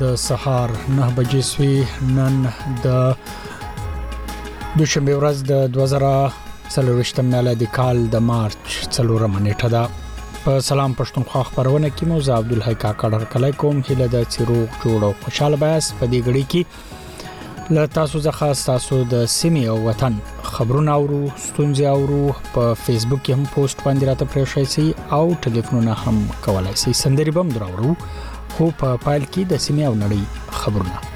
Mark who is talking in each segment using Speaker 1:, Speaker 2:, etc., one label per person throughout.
Speaker 1: د سهار 9 بجې سوي نن د دوشنبه ورځ د 2023 میلادي کال د مارچ 4 منېټه ده په سلام پښتونخوا خبرونه کې مو زه عبدالحی کاکړ کله کوم هله د چیرو جوړو خوشاله بیاس په دې غړي کې له تاسو ځخه تاسو د سیمې او وطن خبرونه اورو ستونزې اورو په فیسبوک کې هم پوسټ باندې راته پرې شئ سي او ټلیفونونه هم کولای سي سندري بم دراورو خو په پایل کې د سیمې او نړۍ خبرونه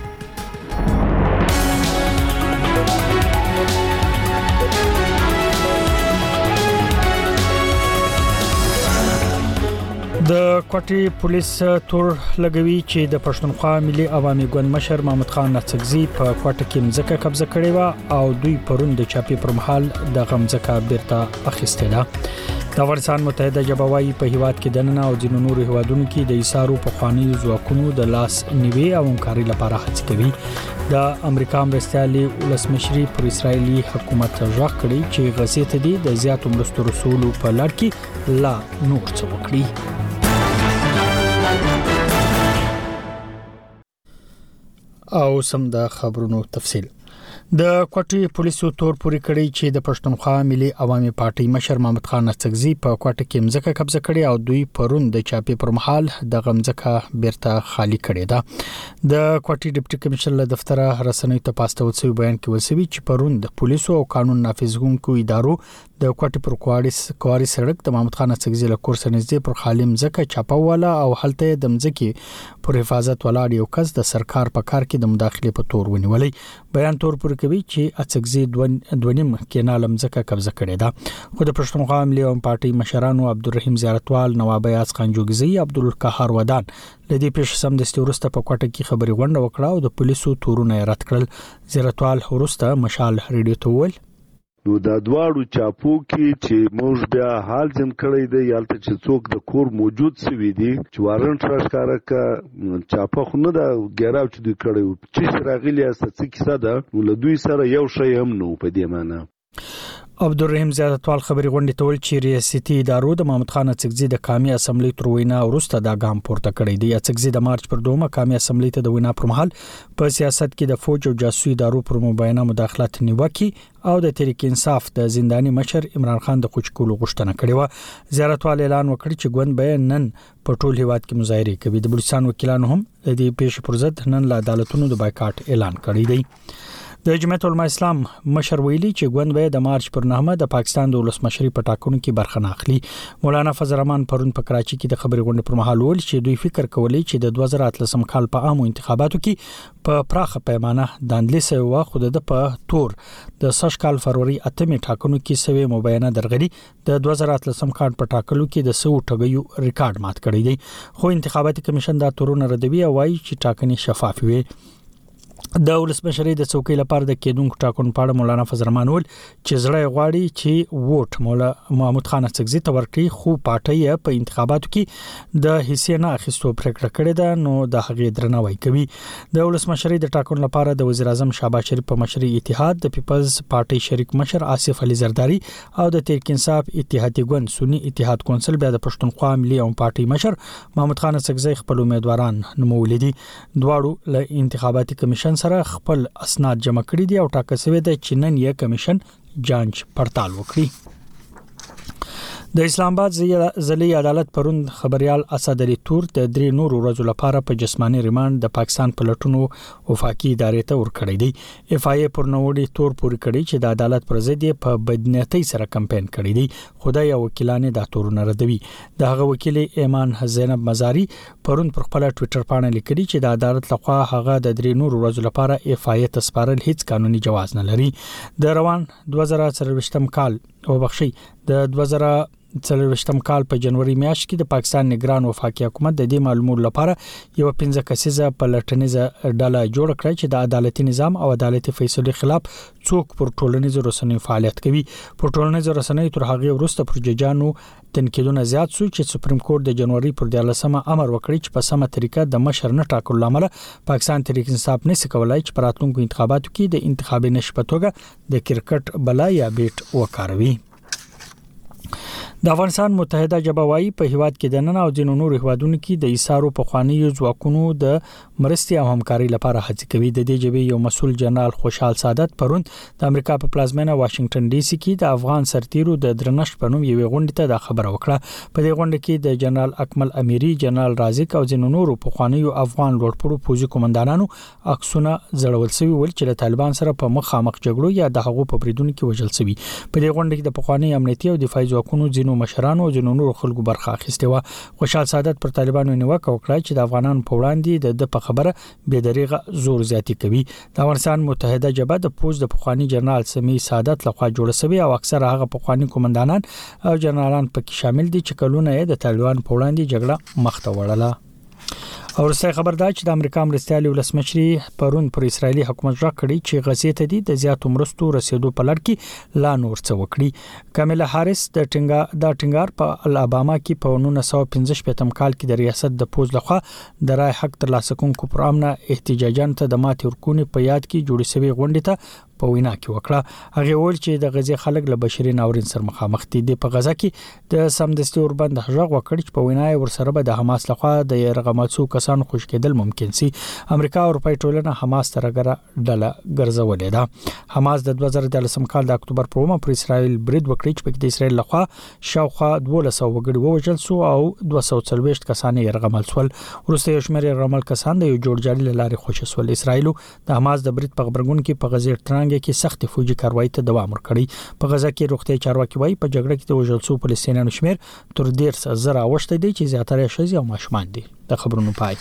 Speaker 1: د کوټي پولیس تور لګوي چې د پښتونخوا ملي عوامي ګوند مشر محمد خان نڅکزي په کوټه کې مزکه قبضه کړې و او دوی پرون د چاپی پر مهال د غمزکه بیرته اخیستې ده د افغانستان متحده جبه وايي په هیواد کې دننه او ځینو نورو هیوادونو کې د ایثارو په خواني ځواکونو د لاس نیوي او همکاري لپاره هڅه کوي د امریکا مرستيالي ولسمشري پر اسرایلی حکومت ځواک کړی چې غزې ته دي د زیاتو مرستو رسولو په لړ کې لا نور څه وکړي او سم د خبرونو تفصيل د کوټي پولیسو تور پوري کړی چې د پښتونخوا ملي عوامي پارټي مشر محمد خان نڅکزي په کوټه کې مزکه قبضه کړې او دوی پرون د چاپی پر مهال د غمزکه بیرته خالی کړې ده د کوټي ډیپټي کمشنر له دفتره رسنۍ ته پاستول شوی بیان کې وسوي چې پرون د پولیسو او قانون نافذونکو ادارو د کوټې پر کواري کواري سړک د محمد خان اڅکزي له کور سره نږدې پر خالي مځکه چاپه ولا او هلته د مځکه پر حفاظت ولاړ یو کس د سرکار په کار کې د مداخله په تور ونیولې بیان تور پر کوي چې اڅکزي دونیم کینال مځکه قبضه کړې ده خو د پښتونخوا ملي او پارټي مشرانو عبدالرحیم زیارتوال نواب یاس خانجوګزي عبدالقهار ودان د دې پیښې سم د ستورسته په کوټه کې خبري غونډه وکړه او د پولیسو تورونه رد کړل زیارتوال ورسته مشال ریډیو ته وویل
Speaker 2: نو دا دواړو چاپو کي چي موږ بيا حال جن کړی دی هلته چي څوک د کور موجود سوي دي چي وارنټ را ښکاره که چاپه خو نه ده ګيراو چي دوی کړی وو چيش راغلي هسته څه کيسه ده نو له دوی سره يو شی هم نه وو په دې معنی.
Speaker 1: عبدالرحیم زیارتوال خبري غونډې ته ویل چې ریاستي ادارو د محمد خان اڅکزي د قامي اسمبلۍ تر وینا وروسته دا ګام پورته کړی دی اڅکزي د مارچ پر دومه قامي اسمبلۍ ته د وینا پر مهال په سیاست کې د فوج او جاسوسي ادارو پر مبینه مداخلت نیوکې او د تحریک انصاف د زنداني مشر عمران خان د کوچ کولو غوښتنه کړې و زیارتوال اعلان وکړ چې ګوند به نن په ټول هیواد کې مظاهره کوي د بلوچستان وکیلانو هم د دې پیښې پر ضد نن له عدالتونو د بایکاټ اعلان کړی دی د جمعیت علماء اسلام مشر ویلي چې ګوند به د مارچ پر 9مه د پاکستان د ولسمشري په ټاکنو کې برخه نه اخلي مولانا فضل الرحمن پرون په کراچي کې د خبري غونډې پر مهال ویل چې دوی فکر کولی چې د 2013 کال په عامو انتخاباتو کې په پراخه پیمانه داندلې سوی و خو د په تور د سش کال فروری اتمې ټاکنو کې سوی مبینه درغلي د 2013 کال په ټاکلو کې د سو ټګیو ریکارډ مات کړی دی خو انتخاباتي کمیشن دا تورونه ردوي او وايي چې ټاکنې شفاف وي د ولسمشرۍ د څوکۍ لپاره د کېدونکو ټاکنو په اړه مولانا فضل الرحمن ویل چې زړه یې غواړي چې ووټ مولا محمود خان اڅکزي ته ورکړي خو پارټي یې په انتخاباتو کې د حصے نه اخیستو پریکړه کړې ده نو د هغې درناوی کوي د ولسمشرۍ د ټاکنو لپاره د وزیر اعظم شهباز شریف په مشرۍ اتحاد د پیپلز پارټي شریک مشر آصف علي زرداری او د تحریک انصاف اتحادي ګوند سنی اتحاد کونسل بیا د پښتونخوا ملي او پارټي مشر محمود خان اڅکزي خپل امیدواران نومولې دي دواړو له انتخاباتي کمیشن سره خپل اسناد جمع کړي دي او ټاکل شوې ده چې نن یې کمیشن جانچ پړتال وکړي د اسلام آباد ضلعي عدالت پرون خبريال اسد علي تور د درې نور ورځو لپاره په جسماني ریماند د پاکستان په لټونو وفاقي ادارې ته ورکړی دی اف آی ای پر نوړي تور پوری کړی چې د عدالت پر ضد په بدنیتۍ سره کمپاین کړی دی خدای او وکیلانه دا تورونه ردوي د هغه وکیل ایمان زینب مزاری پرون پر خپل ټوئیټر پاڼه لیکلي چې د عدالت لخوا هغه د درې نور ورځو لپاره اف آی ای ته سپارل هیڅ قانوني جواز نه لري د روان 2023م کال او بخشي د 2023م کال په جنوري میاشت کې د پاکستان نگران وفاقي حکومت د دې معلومولو لپاره یو 15 کسیزه پلټنیزه ډله جوړ کړې چې د عدالتي نظام او عدالتي فیصلو خلاف څوک پر ټولنیزو رسنیو فعالیت کوي په ټولنیزو رسنیو تر هغه وروسته پر ججانو تنقیدونه زیات شو چې سپریم کورټ د جنوري پر 13مه امر وکړي چې په سمه طریقه د مشر نه ټاکلو لامل پاکستان تحریک انصاف نشي کولای چې پراتلونکو انتخاباتو کې د انتخابي نشي په توګه د کرکټ بلا یا بیټ وکاروي د افغانستان متحده جبه وايي په هیواد کې د نن او ځینو نور هیوادونو کې د ایثارو په خواني ځواکونو د مرستې او همکارۍ لپاره هڅې کوي د دې جبهې یو مسول جنرال خوشحال سعادت پرون د امریکا په پلازمینه واشنگټن ډي سي کې د افغان سرتیرو د درنښت په نوم یوې غونډې ته دا خبره وکړه په دې غونډه کې د جنرال اکمل امیری جنرال رازق او ځینو نورو پخوانیو افغان لوړپوړو پوځي قومندانانو عکسونه زړول شوی ول چې د طالبان سره په مخامخ جګړو یا د هغو په بریدونو کې وژل شوی په دې غونډه کې د پخوانیو امنیتي او دفاعي ځواکونو ځینو مشرانو او ځینو نورو خلکو برخه اخیستې و خوشحال سعادت پر طالبانو نیوکه وکړه چې د افغانانو په وړاندې د د په خبره بې دریغه زور زیاتی کوي د افغانستان متحده جبهه د پوز د پخوانی جنرال سمی سعادت لخوا جوړ شوی او اکثره هغه پخوانی کومندانان او جنرالان پکې شامل دي چې کلونه یې د طالبانو په وړاندې جګړه مخته وړله او رسې خبر دا چې د امریکا مرستيال ولسمشري پرون پر اسرایلی حکومت راکړي چې غزې ته د زیاتو مرستو رسیدو په لړ کې لا نور څه وکړي کاملا هاریس د ټینګا دا ټینګار په الاباما کې په 1915 کال کې د ریاست د پوز لخوا د رای حق ترلاسه کوونکو پر امنه احتجاجان ته د ماتې ورکونې په یاد کې جوړې شوې غونډې ته په وینا کې وکړه هغه وویل چې د غزې خلک له بشري ناورین سره مخامخ دي د په غزا کې د سمدستي اوربند غږ وکړ چې په وینا یې ورسره به د حماس لخوا د یرغماتسو کسان خوش کېدل ممکن سي امریکا او اروپای ټولنه حماس ترګره ډله ګرځولې ده حماس د 2013 کال د اکتوبر په ومه پر اسرائیل برید وکړ چې پکې د اسرائیل لخوا شاوخوا 1200 وګړي ووژل شو او 240 کسان یې رغمل شول ورسته یو شمېر رغمل کسان د یو جوړ جاري لارې خوشی شول اسرائیل د حماس د برید په خبرګون کې په غزیر ترانګ کې سخت فوجي کاروایی ته دوام ورکړي په غزا کې روغتي چارواکي وایي په جګړه کې د وژل شو فلسطینیانو شمېر تر 10000 اوښته دي چې زیاتره شې او ماشومان دي د خبرونو پای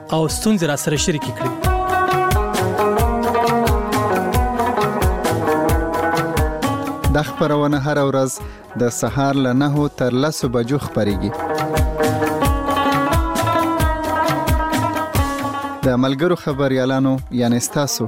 Speaker 1: او ستونزې را سره شریکې کړي
Speaker 3: د خبرونه هر ورځ د سهار له 9 تر 10 بجو خبريږي د ملګرو خبريالانو یعنی تاسو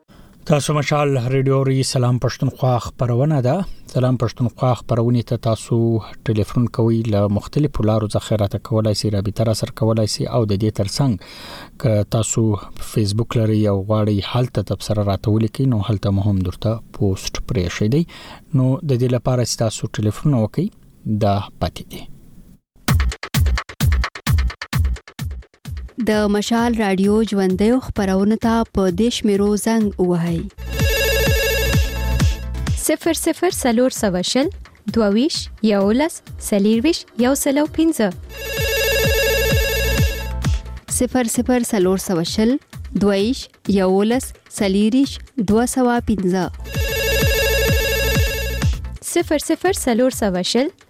Speaker 1: تاسو مشال ریډیو ری سلام پښتونخوا خبرونه ده سلام پښتونخوا خبرونه ته تاسو ټلیفون کوي له مختلفو لارو څخه راته کولای شي رابطه را سره کولای شي او د دې ترڅنګ ک تاسو فیسبوک لري او غواړي هلته تبصره راته ولیکي نو هلته مو هم درته پوسټ پرې شي دی نو د دې لپاره تاسو ټلیفون وکړئ دا پاتې دي
Speaker 4: د مشال رادیو ژوندۍ خبرونه ته په دیش میرو زنګ وهاي
Speaker 5: 00340 دوویش یولس سلیرویش یو سلو
Speaker 4: پینځه 00340 دوویش یولس سلیریش دو سوا پینځه
Speaker 6: 00340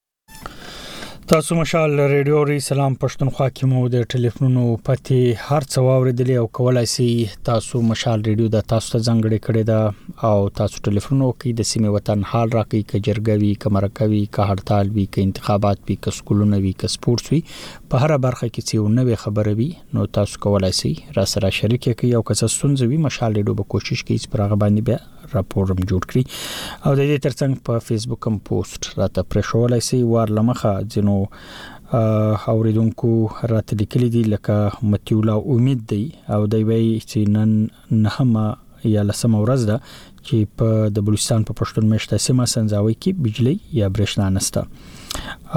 Speaker 6: تاسو
Speaker 7: مشال ریډیو ری سلام پښتونخوا کې مو د ټلیفونونو پتی هر څو اوریدلې او کولای شي تاسو مشال ریډیو د تاسو ته ځنګړې کړې ده او تاسو ټلیفونونو کې د سیمه وطن حال راکې کجرګوي کمرکوي که هړتال وي که انتخابات وي که سکولونه وي که سپورتس وي په هر برخه کې چې یو نوې خبره وي نو تاسو کولای شي را سره شریک کړئ او که څه ستونزې وي مشال ریډیو به کوشش کوي چې پر هغه باندې بیا راپور هم جوړ کړي او د دې ترڅنګ په فیسبوک هم پوسټ راته پرې شوولای شي وار لمخه جنو اوریدونکو راته لیکلي دي لکه متیولا امید دی او دی وی چې نن نهمه یا لسمه ورځ ده چې په د بلوچستان په پښتون مشته سیمه سنځاوي کې بجلی یا برښنا نشته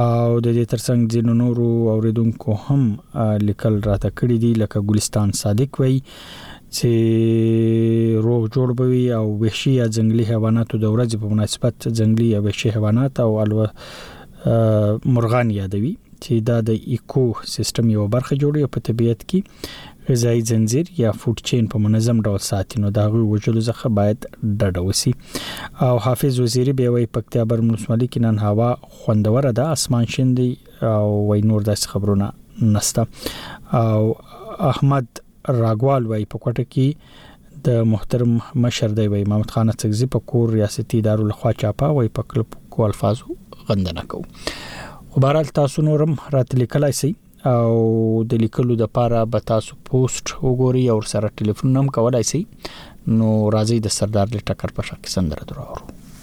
Speaker 7: او د دې ترڅنګ ځینو نورو اوریدونکو هم لیکل راته کړی دی لکه ګلستان صادق وای چې روغ جوړ به وي او وحشي یا ځنګلي حیواناتو د ورځې په مناسبت ځنګلي یا وحشي حیوانات او الو مرغان یادوي چې دا د ایکو سیستم یو برخه جوړي او په طبیعت کې غذایی زنجیر یا فود چین په منظم ډول ساتي نو دا غوي وجلو ځخه باید ډډه وسی او حافظ وزیری به وي پکتیا برمنسملي کې نن هوا خوندوره ده اسمان شین دی او وای نور داسې خبرونه نسته او احمد راګوال وای په کوټه کې د محترم مشر دی وای محمد خان څخه په کور ریاستي ادارو لخوا چاپه وای په کلپ کو الفاظو غندنه کو خو بهرال تاسو نورم راتلی کلای سي او د لیکلو د پاره به تاسو پوسټ وګورئ او سره ټلیفون هم کولای سي نو راځي د سردار لټکر په شک سندره درو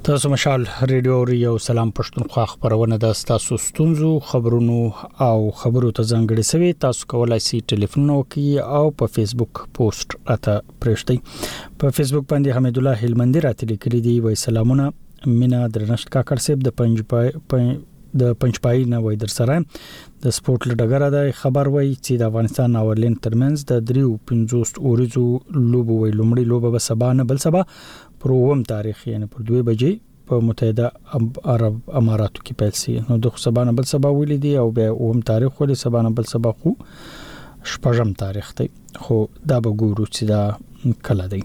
Speaker 1: تاسو مشال ریډیو او یو سلام پښتونخوا خبرونه د تاسو ستونزو خبرونو او خبرو ته ځانګړي سوي تاسو کولای شئ ټلیفون وکړئ او په فیسبوک پوسټ اته پرېږدئ په فیسبوک باندې حمید الله هلمندي راته لیکلي دی وای سلامونه مینا درنښت کاکړ صاحب د پنځ پای د پنځپای نه وای در سره د سپورت لډګره د خبر وای چې د افغانستان او ایرلند ترمنځ د دریو 50 اوریزو لوبو وای لومړی لوبه به سبا نه بل سبا پر اووم تاریخ یعنی پر دوی بجې په متحده عرب اماراتو کې پیل شي نو د سبانه بل سبا ویل دي او بیا اوم تاریخ ولې سبانه بل سبا خو شپږم تاریخ دی خو دا به ګورو چې دا کله دی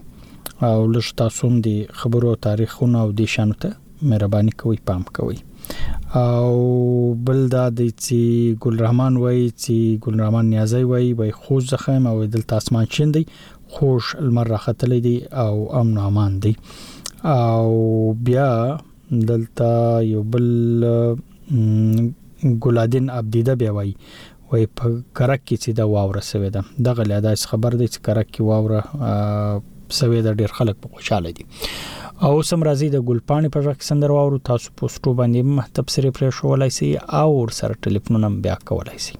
Speaker 1: او لږ تاسو هم د خبرو تاریخونه او د شانو ته مهرباني کوي پام کوي او بل دا د چې ګل رحمان وای چې ګل رحمان نیازی وای وای خو زخم او دلته اسمان شین دی خوش لمر راختلی دی او امن او امان دی او بیا دلته یو بل ګلادین عبدیده بیا وای وای په کرک کې چې دا واوره سوي ده دغه لا داس خبر دی چې کرک کې واوره سوي ده ډیر خلک په خوشاله دي او سم راځي د ګلپانی په ځخ سندر واورو تاسو پوسټو باندې تبصره پرې شوولای سي او سره ټلیفون هم بیا کولای سي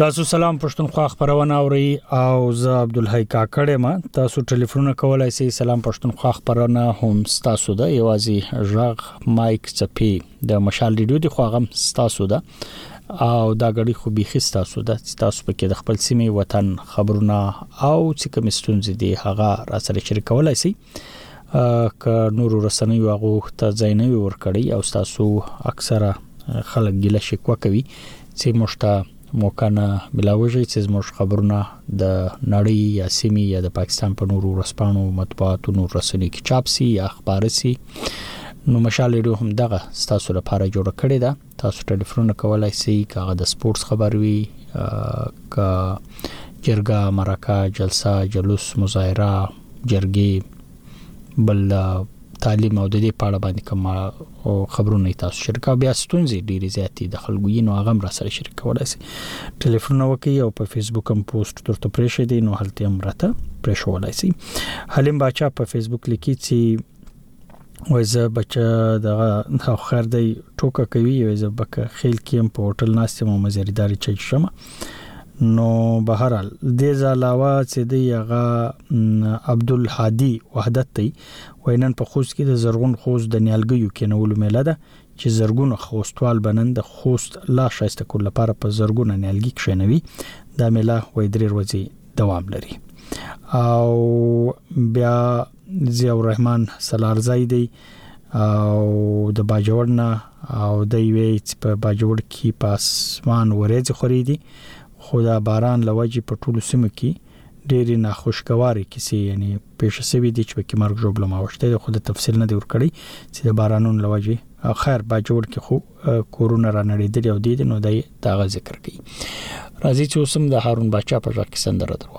Speaker 1: تاسو سلام پښتونخوا خبرونه اورئ او زه عبدالحی کاکړ ما تاسو ټلیفون کولای شئ سلام پښتونخوا خبرونه هم تاسو ده یوازي ژغ مایک چپی د مشال ریډیو دی خو غم تاسو ده او دا غړي خو بيخي تاسو د تاسو په کې د خپل سیمه وطن خبرونه او چې کوم ستونزې دي هغه را سره شریکولای شي که نورو رسنیو هغه ته ځای نه وي ورکړی او تاسو اکثره خلک ګله شکوه کوي چې موږ ته موقع نه ملاويږي چې زموږ خبرونه د نړۍ یا سیمې یا د پاکستان په نورو ورسپانو مطبوعاتو نور رسنیو کې چاپ سي یا خبره سي نو مشال ریډیو هم دغه تاسو لپاره جوړ کړی دا تاسو ټلیفون کولای شئ کاغه د سپورتس خبر وي ک جرګه مرکه جلسه جلوس مظاهره جرګې بل تعلیم او د دې په اړه باندې کوم او خبرونه تاسو شریک او بیا ستونزې ډېری زیاتې د خلکو یې نو هغه را سره شریک کولای شي ټلیفون وکي او په فیسبوک هم پوسټ درته پرې شي دي نو هلته هم راته پرې شوولای شي حلیم بچا په فیسبوک لیکي چې وای زه بچ دغه خخر دی ټوکه کوي وای زه بک خیل کیم په هوټل ناستم او مزریداري چای شمه نو بهرال د زالاوا چې دی هغه عبد الهادي وحدت دی وینن په خوست کې د زرغون خوست د نیالګیو کېنولو میله ده چې زرګونه خوستوال بنن د خوست لا شایسته کول لپاره په زرګونه نیالګي کښینوي دا میله وې درې ورځې دوام لري او بیا ضیاء الرحمن سلارزای دی او د باجوړ نه او د یوې چې په باجوړ کې په اسمان ورېځې خوري دي خو دا باران لوجي په ټولو سیمو کې ډېری ناخوشګواري کیسې یعنی پیښ شوې دي چې په کې مرګ جوړ ماوشته د خود تفصیل نه دی ورکړی چې د بارانون لوجي خیر باجوړ کې خو کورونه رانړېدل او دي نو دای دا ذکر کوي راځي چې اوسم د هارون بچا په ځکه سندره
Speaker 8: درو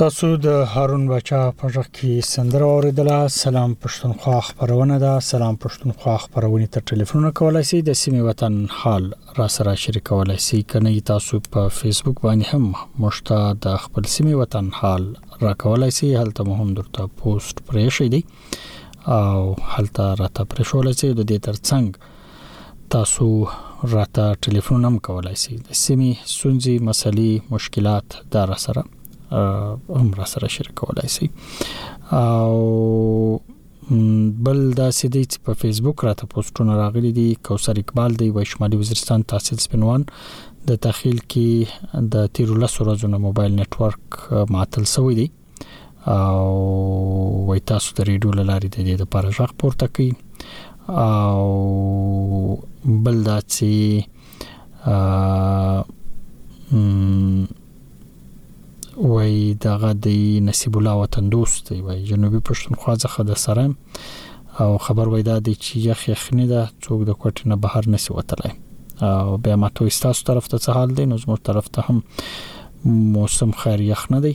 Speaker 1: تاسو د هارون بچا په ژغ کې سندره اوریدله سلام پښتونخوا خبرونه ده سلام پښتونخوا خبرونه ته ټلیفون کولای شئ د سیمه وطن حال را سره شریکولای شئ کنه تاسو په فیسبوک باندې هم مشته د خپل سیمه وطن حال را کولای شئ هلته مهم درته پوسټ پرې شئ دی او هلته را ته پرې شولای شئ د دې ترڅنګ تاسو راته ټلیفون هم کولای شئ د سیمې سنځي مسلې مشکلات دا را سره هم را سره شریکولای شئ او بل دا سیدی چې په فیسبوک راته پوسټونه راغلي دي کوثر اقبال دی و شمالي وزیرستان تحصیل سپینوان د تخیل کې د تیر لس ورځو نه موبایل نتورک معطل شوی دی او وای تاسو د ریډیو لارې د دې لپاره ځخ پورته کړئ او بل دا چې وای دغه د نصیب الله وطن دوست دی وای جنوبي پښتونخوا څخه د سره او خبر وای دا دی چې یخ یخنی ده څوک د کوټې نه بهر نسی وتلای او بیا ماته وستاسو طرف ته څه حال دی نو زموږ طرف ته هم موسم خیر یخ نه دی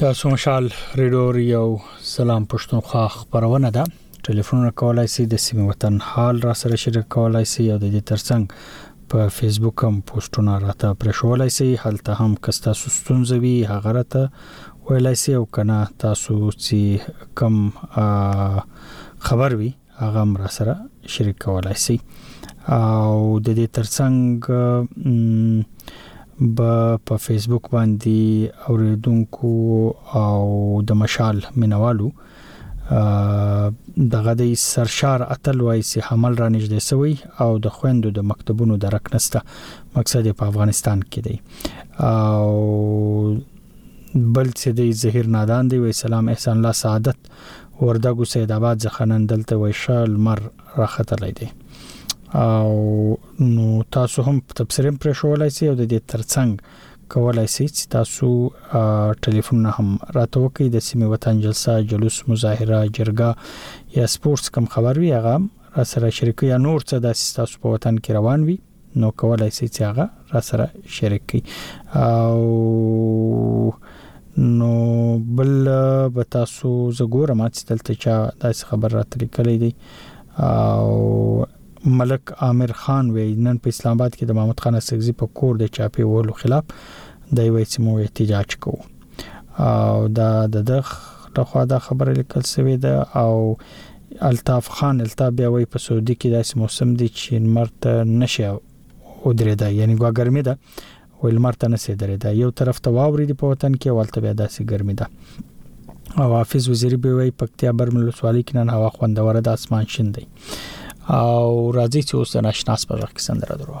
Speaker 1: تاسو مشال ریډور یو سلام پښتونخوا خبرونه ده ټلیفون کولای شي د سیمه وطن حال را سره شریک کولای شي او د دې ترڅنګ په فیسبوک هم پوسټونه راته پرښولای شي هلته هم کستا سستونځ وی هغه راته ویلای شي او کنه تاسو چې کم خبر وي هغه هم را سره شریک کولای شي او د دې ترڅنګ به په فیسبوک باندې اوریدونکو او د مشال مینوالو دغه د سرشار اتل وای سي حمل را نږدې سوی او د خويندو د مکتبونو درک نسته مقصد په افغانستان کې دی او بل څه دی زهیر نادان دی وی سلام احسان الله سعادت وردګو سید آباد ځخه نن دلته وای شه لمر راختلای دی او نو تاسو هم تبصرم پر شوولای سي او د دې ترڅنګ کولای سي چې تاسو ټلیفون هم راته وکړئ د سیمه وطن جلسه جلوس مظاهره جرګه یا سپورتس کم خبر وي هغه را سره شریکي یا نور څه د تاسو په وطن کې روان وي نو کولای سي چې هغه را سره شریک کړي او نو بل به تاسو زه ګورم چې دلته چا داسې خبر راته لیکلې دي او ملک عامر خان وی نن په اسلام آباد کې د محمد خان سکزي په کور د چاپی وولو خلاف د وی چې مو احتجاج کوو او دا د دغ لخوا دا خبره لیکل شوې ده او الطاف خان الطاف بیا وایي په سعودي کې داسې موسم دی چې لمر ته نشي ودرېدای یعنی ګوا ګرمي ده ویل لمر ته نشي درېدای یو طرف ته واوري دی په وطن کې والته بیا داسې ګرمي ده او حافظ وزیری به وایي پکتیا برمل سوالي کې نن هوا خوندوره ده اسمان شین دی او راځي چې اوس د ناشناس په ځخ کې سندره درو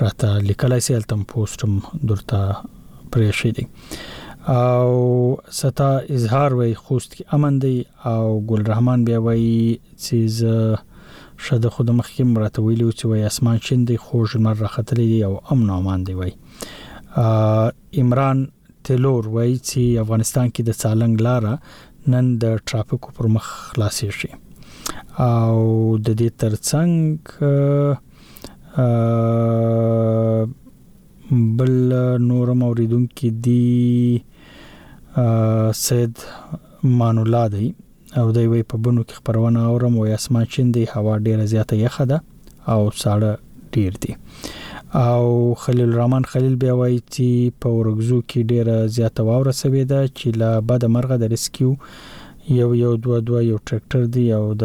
Speaker 1: راته لیکلای سي التم پوسټم درته پریښی دی او ستا اظهار وای خوست کې امن دی او ګل رحمان بیا وای چې ز شد خود مخ کې مرته ویلو چې وای اسمان شین دی خو جمر راختلی دی او امن او امان دی وای عمران تلور وای چې افغانستان کې د سالنګ لاره نن د ټرافیکو پر مخ خلاصې شي او د دې ترڅنګ بل نورم اوریدونکو دی سید مان الله دی او دوی وی په بنو کې خبرونه اورم او اسمان چین دی هوا ډیره زیاته یخه ده او ساړه ډیر دی او خلیل الرحمن خلیل بیا وایي چې په ورګزو کې ډیره زیاته واوره سوي ده چې لا بده مرغه د ریسکیو یو یو دوه دوه یو ټریکټر دی او د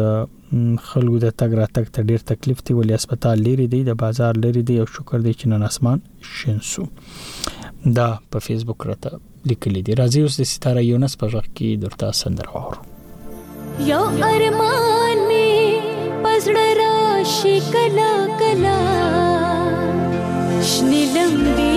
Speaker 1: خلګو د تګ راتګ ته ډیر تکلیف دی ولی هسپتال لیری دی د بازار لری دی او شکر دی چې نن اسمان شین سو دا په فیسبوک راته لیکلی دی راځي اوس د ستاره یونس په ځخ کې درته سندره واورو
Speaker 9: یو ارمان می پزړه راشي کلا کلا شنه لمبي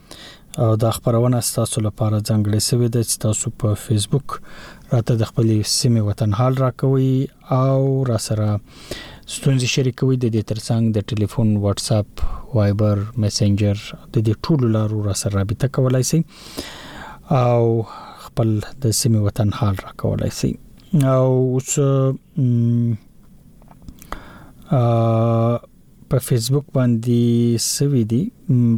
Speaker 10: دا خبرونه ستاسو لپاره ځانګړې شوې ده چې تاسو په فیسبوک راته د خپل سیمې وطن حال راکوي او را سره ستونزې شریکوي د دې ترڅنګ د ټلیفون واتس اپ وایبر میسنجر د دې ټولو لارو را سره رابطه کولای شي او خپل د سیمې وطن حال را کولای شي او اوس په فیسبوک باندې سوي دي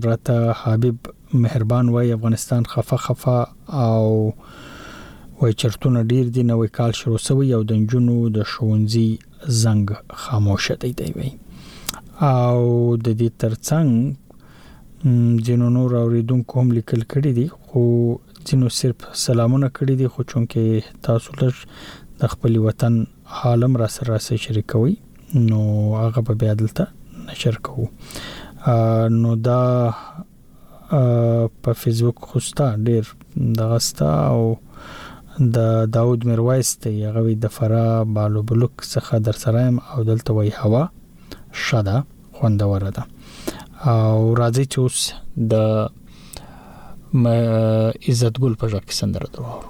Speaker 10: راته حبیب مهربان وای افغانستان خفه خفه او وای چرتونه ډیر دي نوې کال شروع سوی او د جنونو د شونځي زنګ خاموش دی دی وای او د دې ترڅنګ ځینو نور اوریدونکو هم لیکل کړي دي خو ځینو صرف سلامونه کړي دي خو چونکه تاسو لږ د خپل وطن حالم راسره راسه شریکوي نو هغه به بیا دلته نشر کوو نو دا په فیسبوک خوستا ډیر دغه ستا او د داوود میرویس ته یغوي د فرا بالو بلوک څخه در سره يم او دلته وای هوا شدا خوندور ده او راځي چې اوس د عزت ګل په ځکه سندره دروارو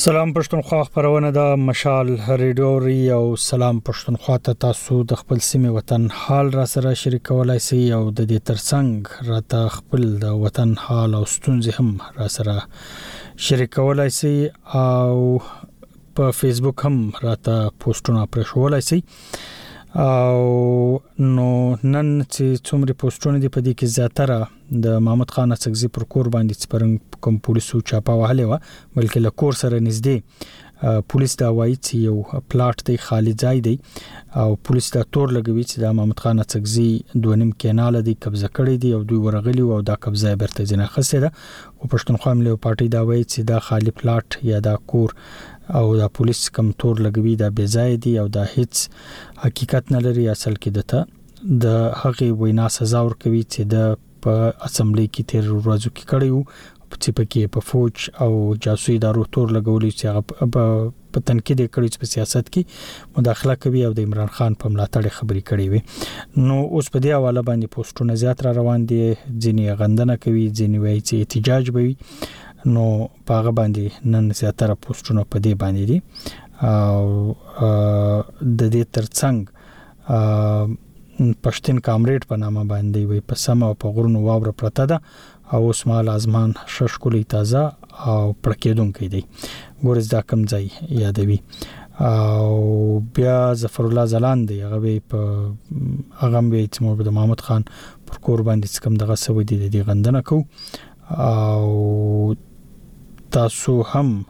Speaker 1: سلام پښتونخوا خبرونه د مشال ریډیو ری او سلام پښتونخوا ته تاسو د خپل سیمه وطن حال را سره شریکولای شئ او د دې ترڅنګ را ته خپل د وطن حال او ستونزې هم را سره شریکولای شئ او په فیسبوک هم را ته پوسټونه پر شوولای شئ او نو نن چې څومره پوسټونه دي په دې کې زیاتره د محمد خان اڅکزي پر کور باندې چې پرنګ کوم پولیسو چاپه وهلې و بلکې له کور سره نږدې پولیس دا وایي چې یو پلاټ دی خالی ځای دی او پولیس دا تور لګوي چې د محمد خان اڅکزي دونیم کینال دی قبضه کړی دی او دوی ورغلی او دا قبضه برته ځنه خسته ده او پښتونخوا ملي پارټي دا وایي چې دا خالی پلاټ یا دا کور او دا پولیس کم تور لګوي دا بې ځای دی او دا هیڅ حقیقت نه لري اصل کې دته د هغه وینا سزا ورکوي چې د په اسمبلی کې تیر ورځو کې کړیو چې پکې په فوج او جاسوسي ادارو تور لګولې چې هغه په تنقید کړي چې په سیاست کې مداخله کوي او د عمران خان په ملاتړ خبرې کړې وي نو اوس په دې حواله باندې پوسټونه زیات را روان دي ځینې غندنه کوي ځینې وایي چې احتجاج به وي نو په هغه باندې نن زیاتره پوسټونه په دې باندې دي او د دې ترڅنګ پښتين کامريډ په نامه باندې وي په سم او په غرونو واوره پرته ده او اوس مال ازمان ښه ښکلی تازه او پړکېدونکی دی ګورز دا کم ځای یادوي او بیا ظفر الله زلان دی هغه وی په هغه وی چې مو د محمود خان پر کور باندې څکم دغه سوي دي د غندنه کو او تاسو هم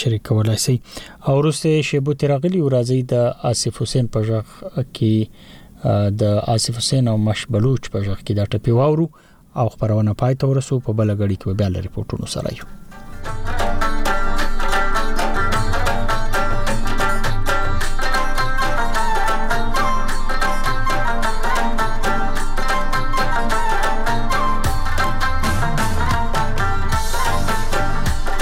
Speaker 9: شریک کولای شي او وروسته شیبو تیرغلی ورازي د آصف حسین په ژغ کې د آصف حسین او مش بلوچ په ژغ کې دا ټپی واورو او خبرونه پای ته ورسو په بل غړي کې بیا لري پورتونو سره یو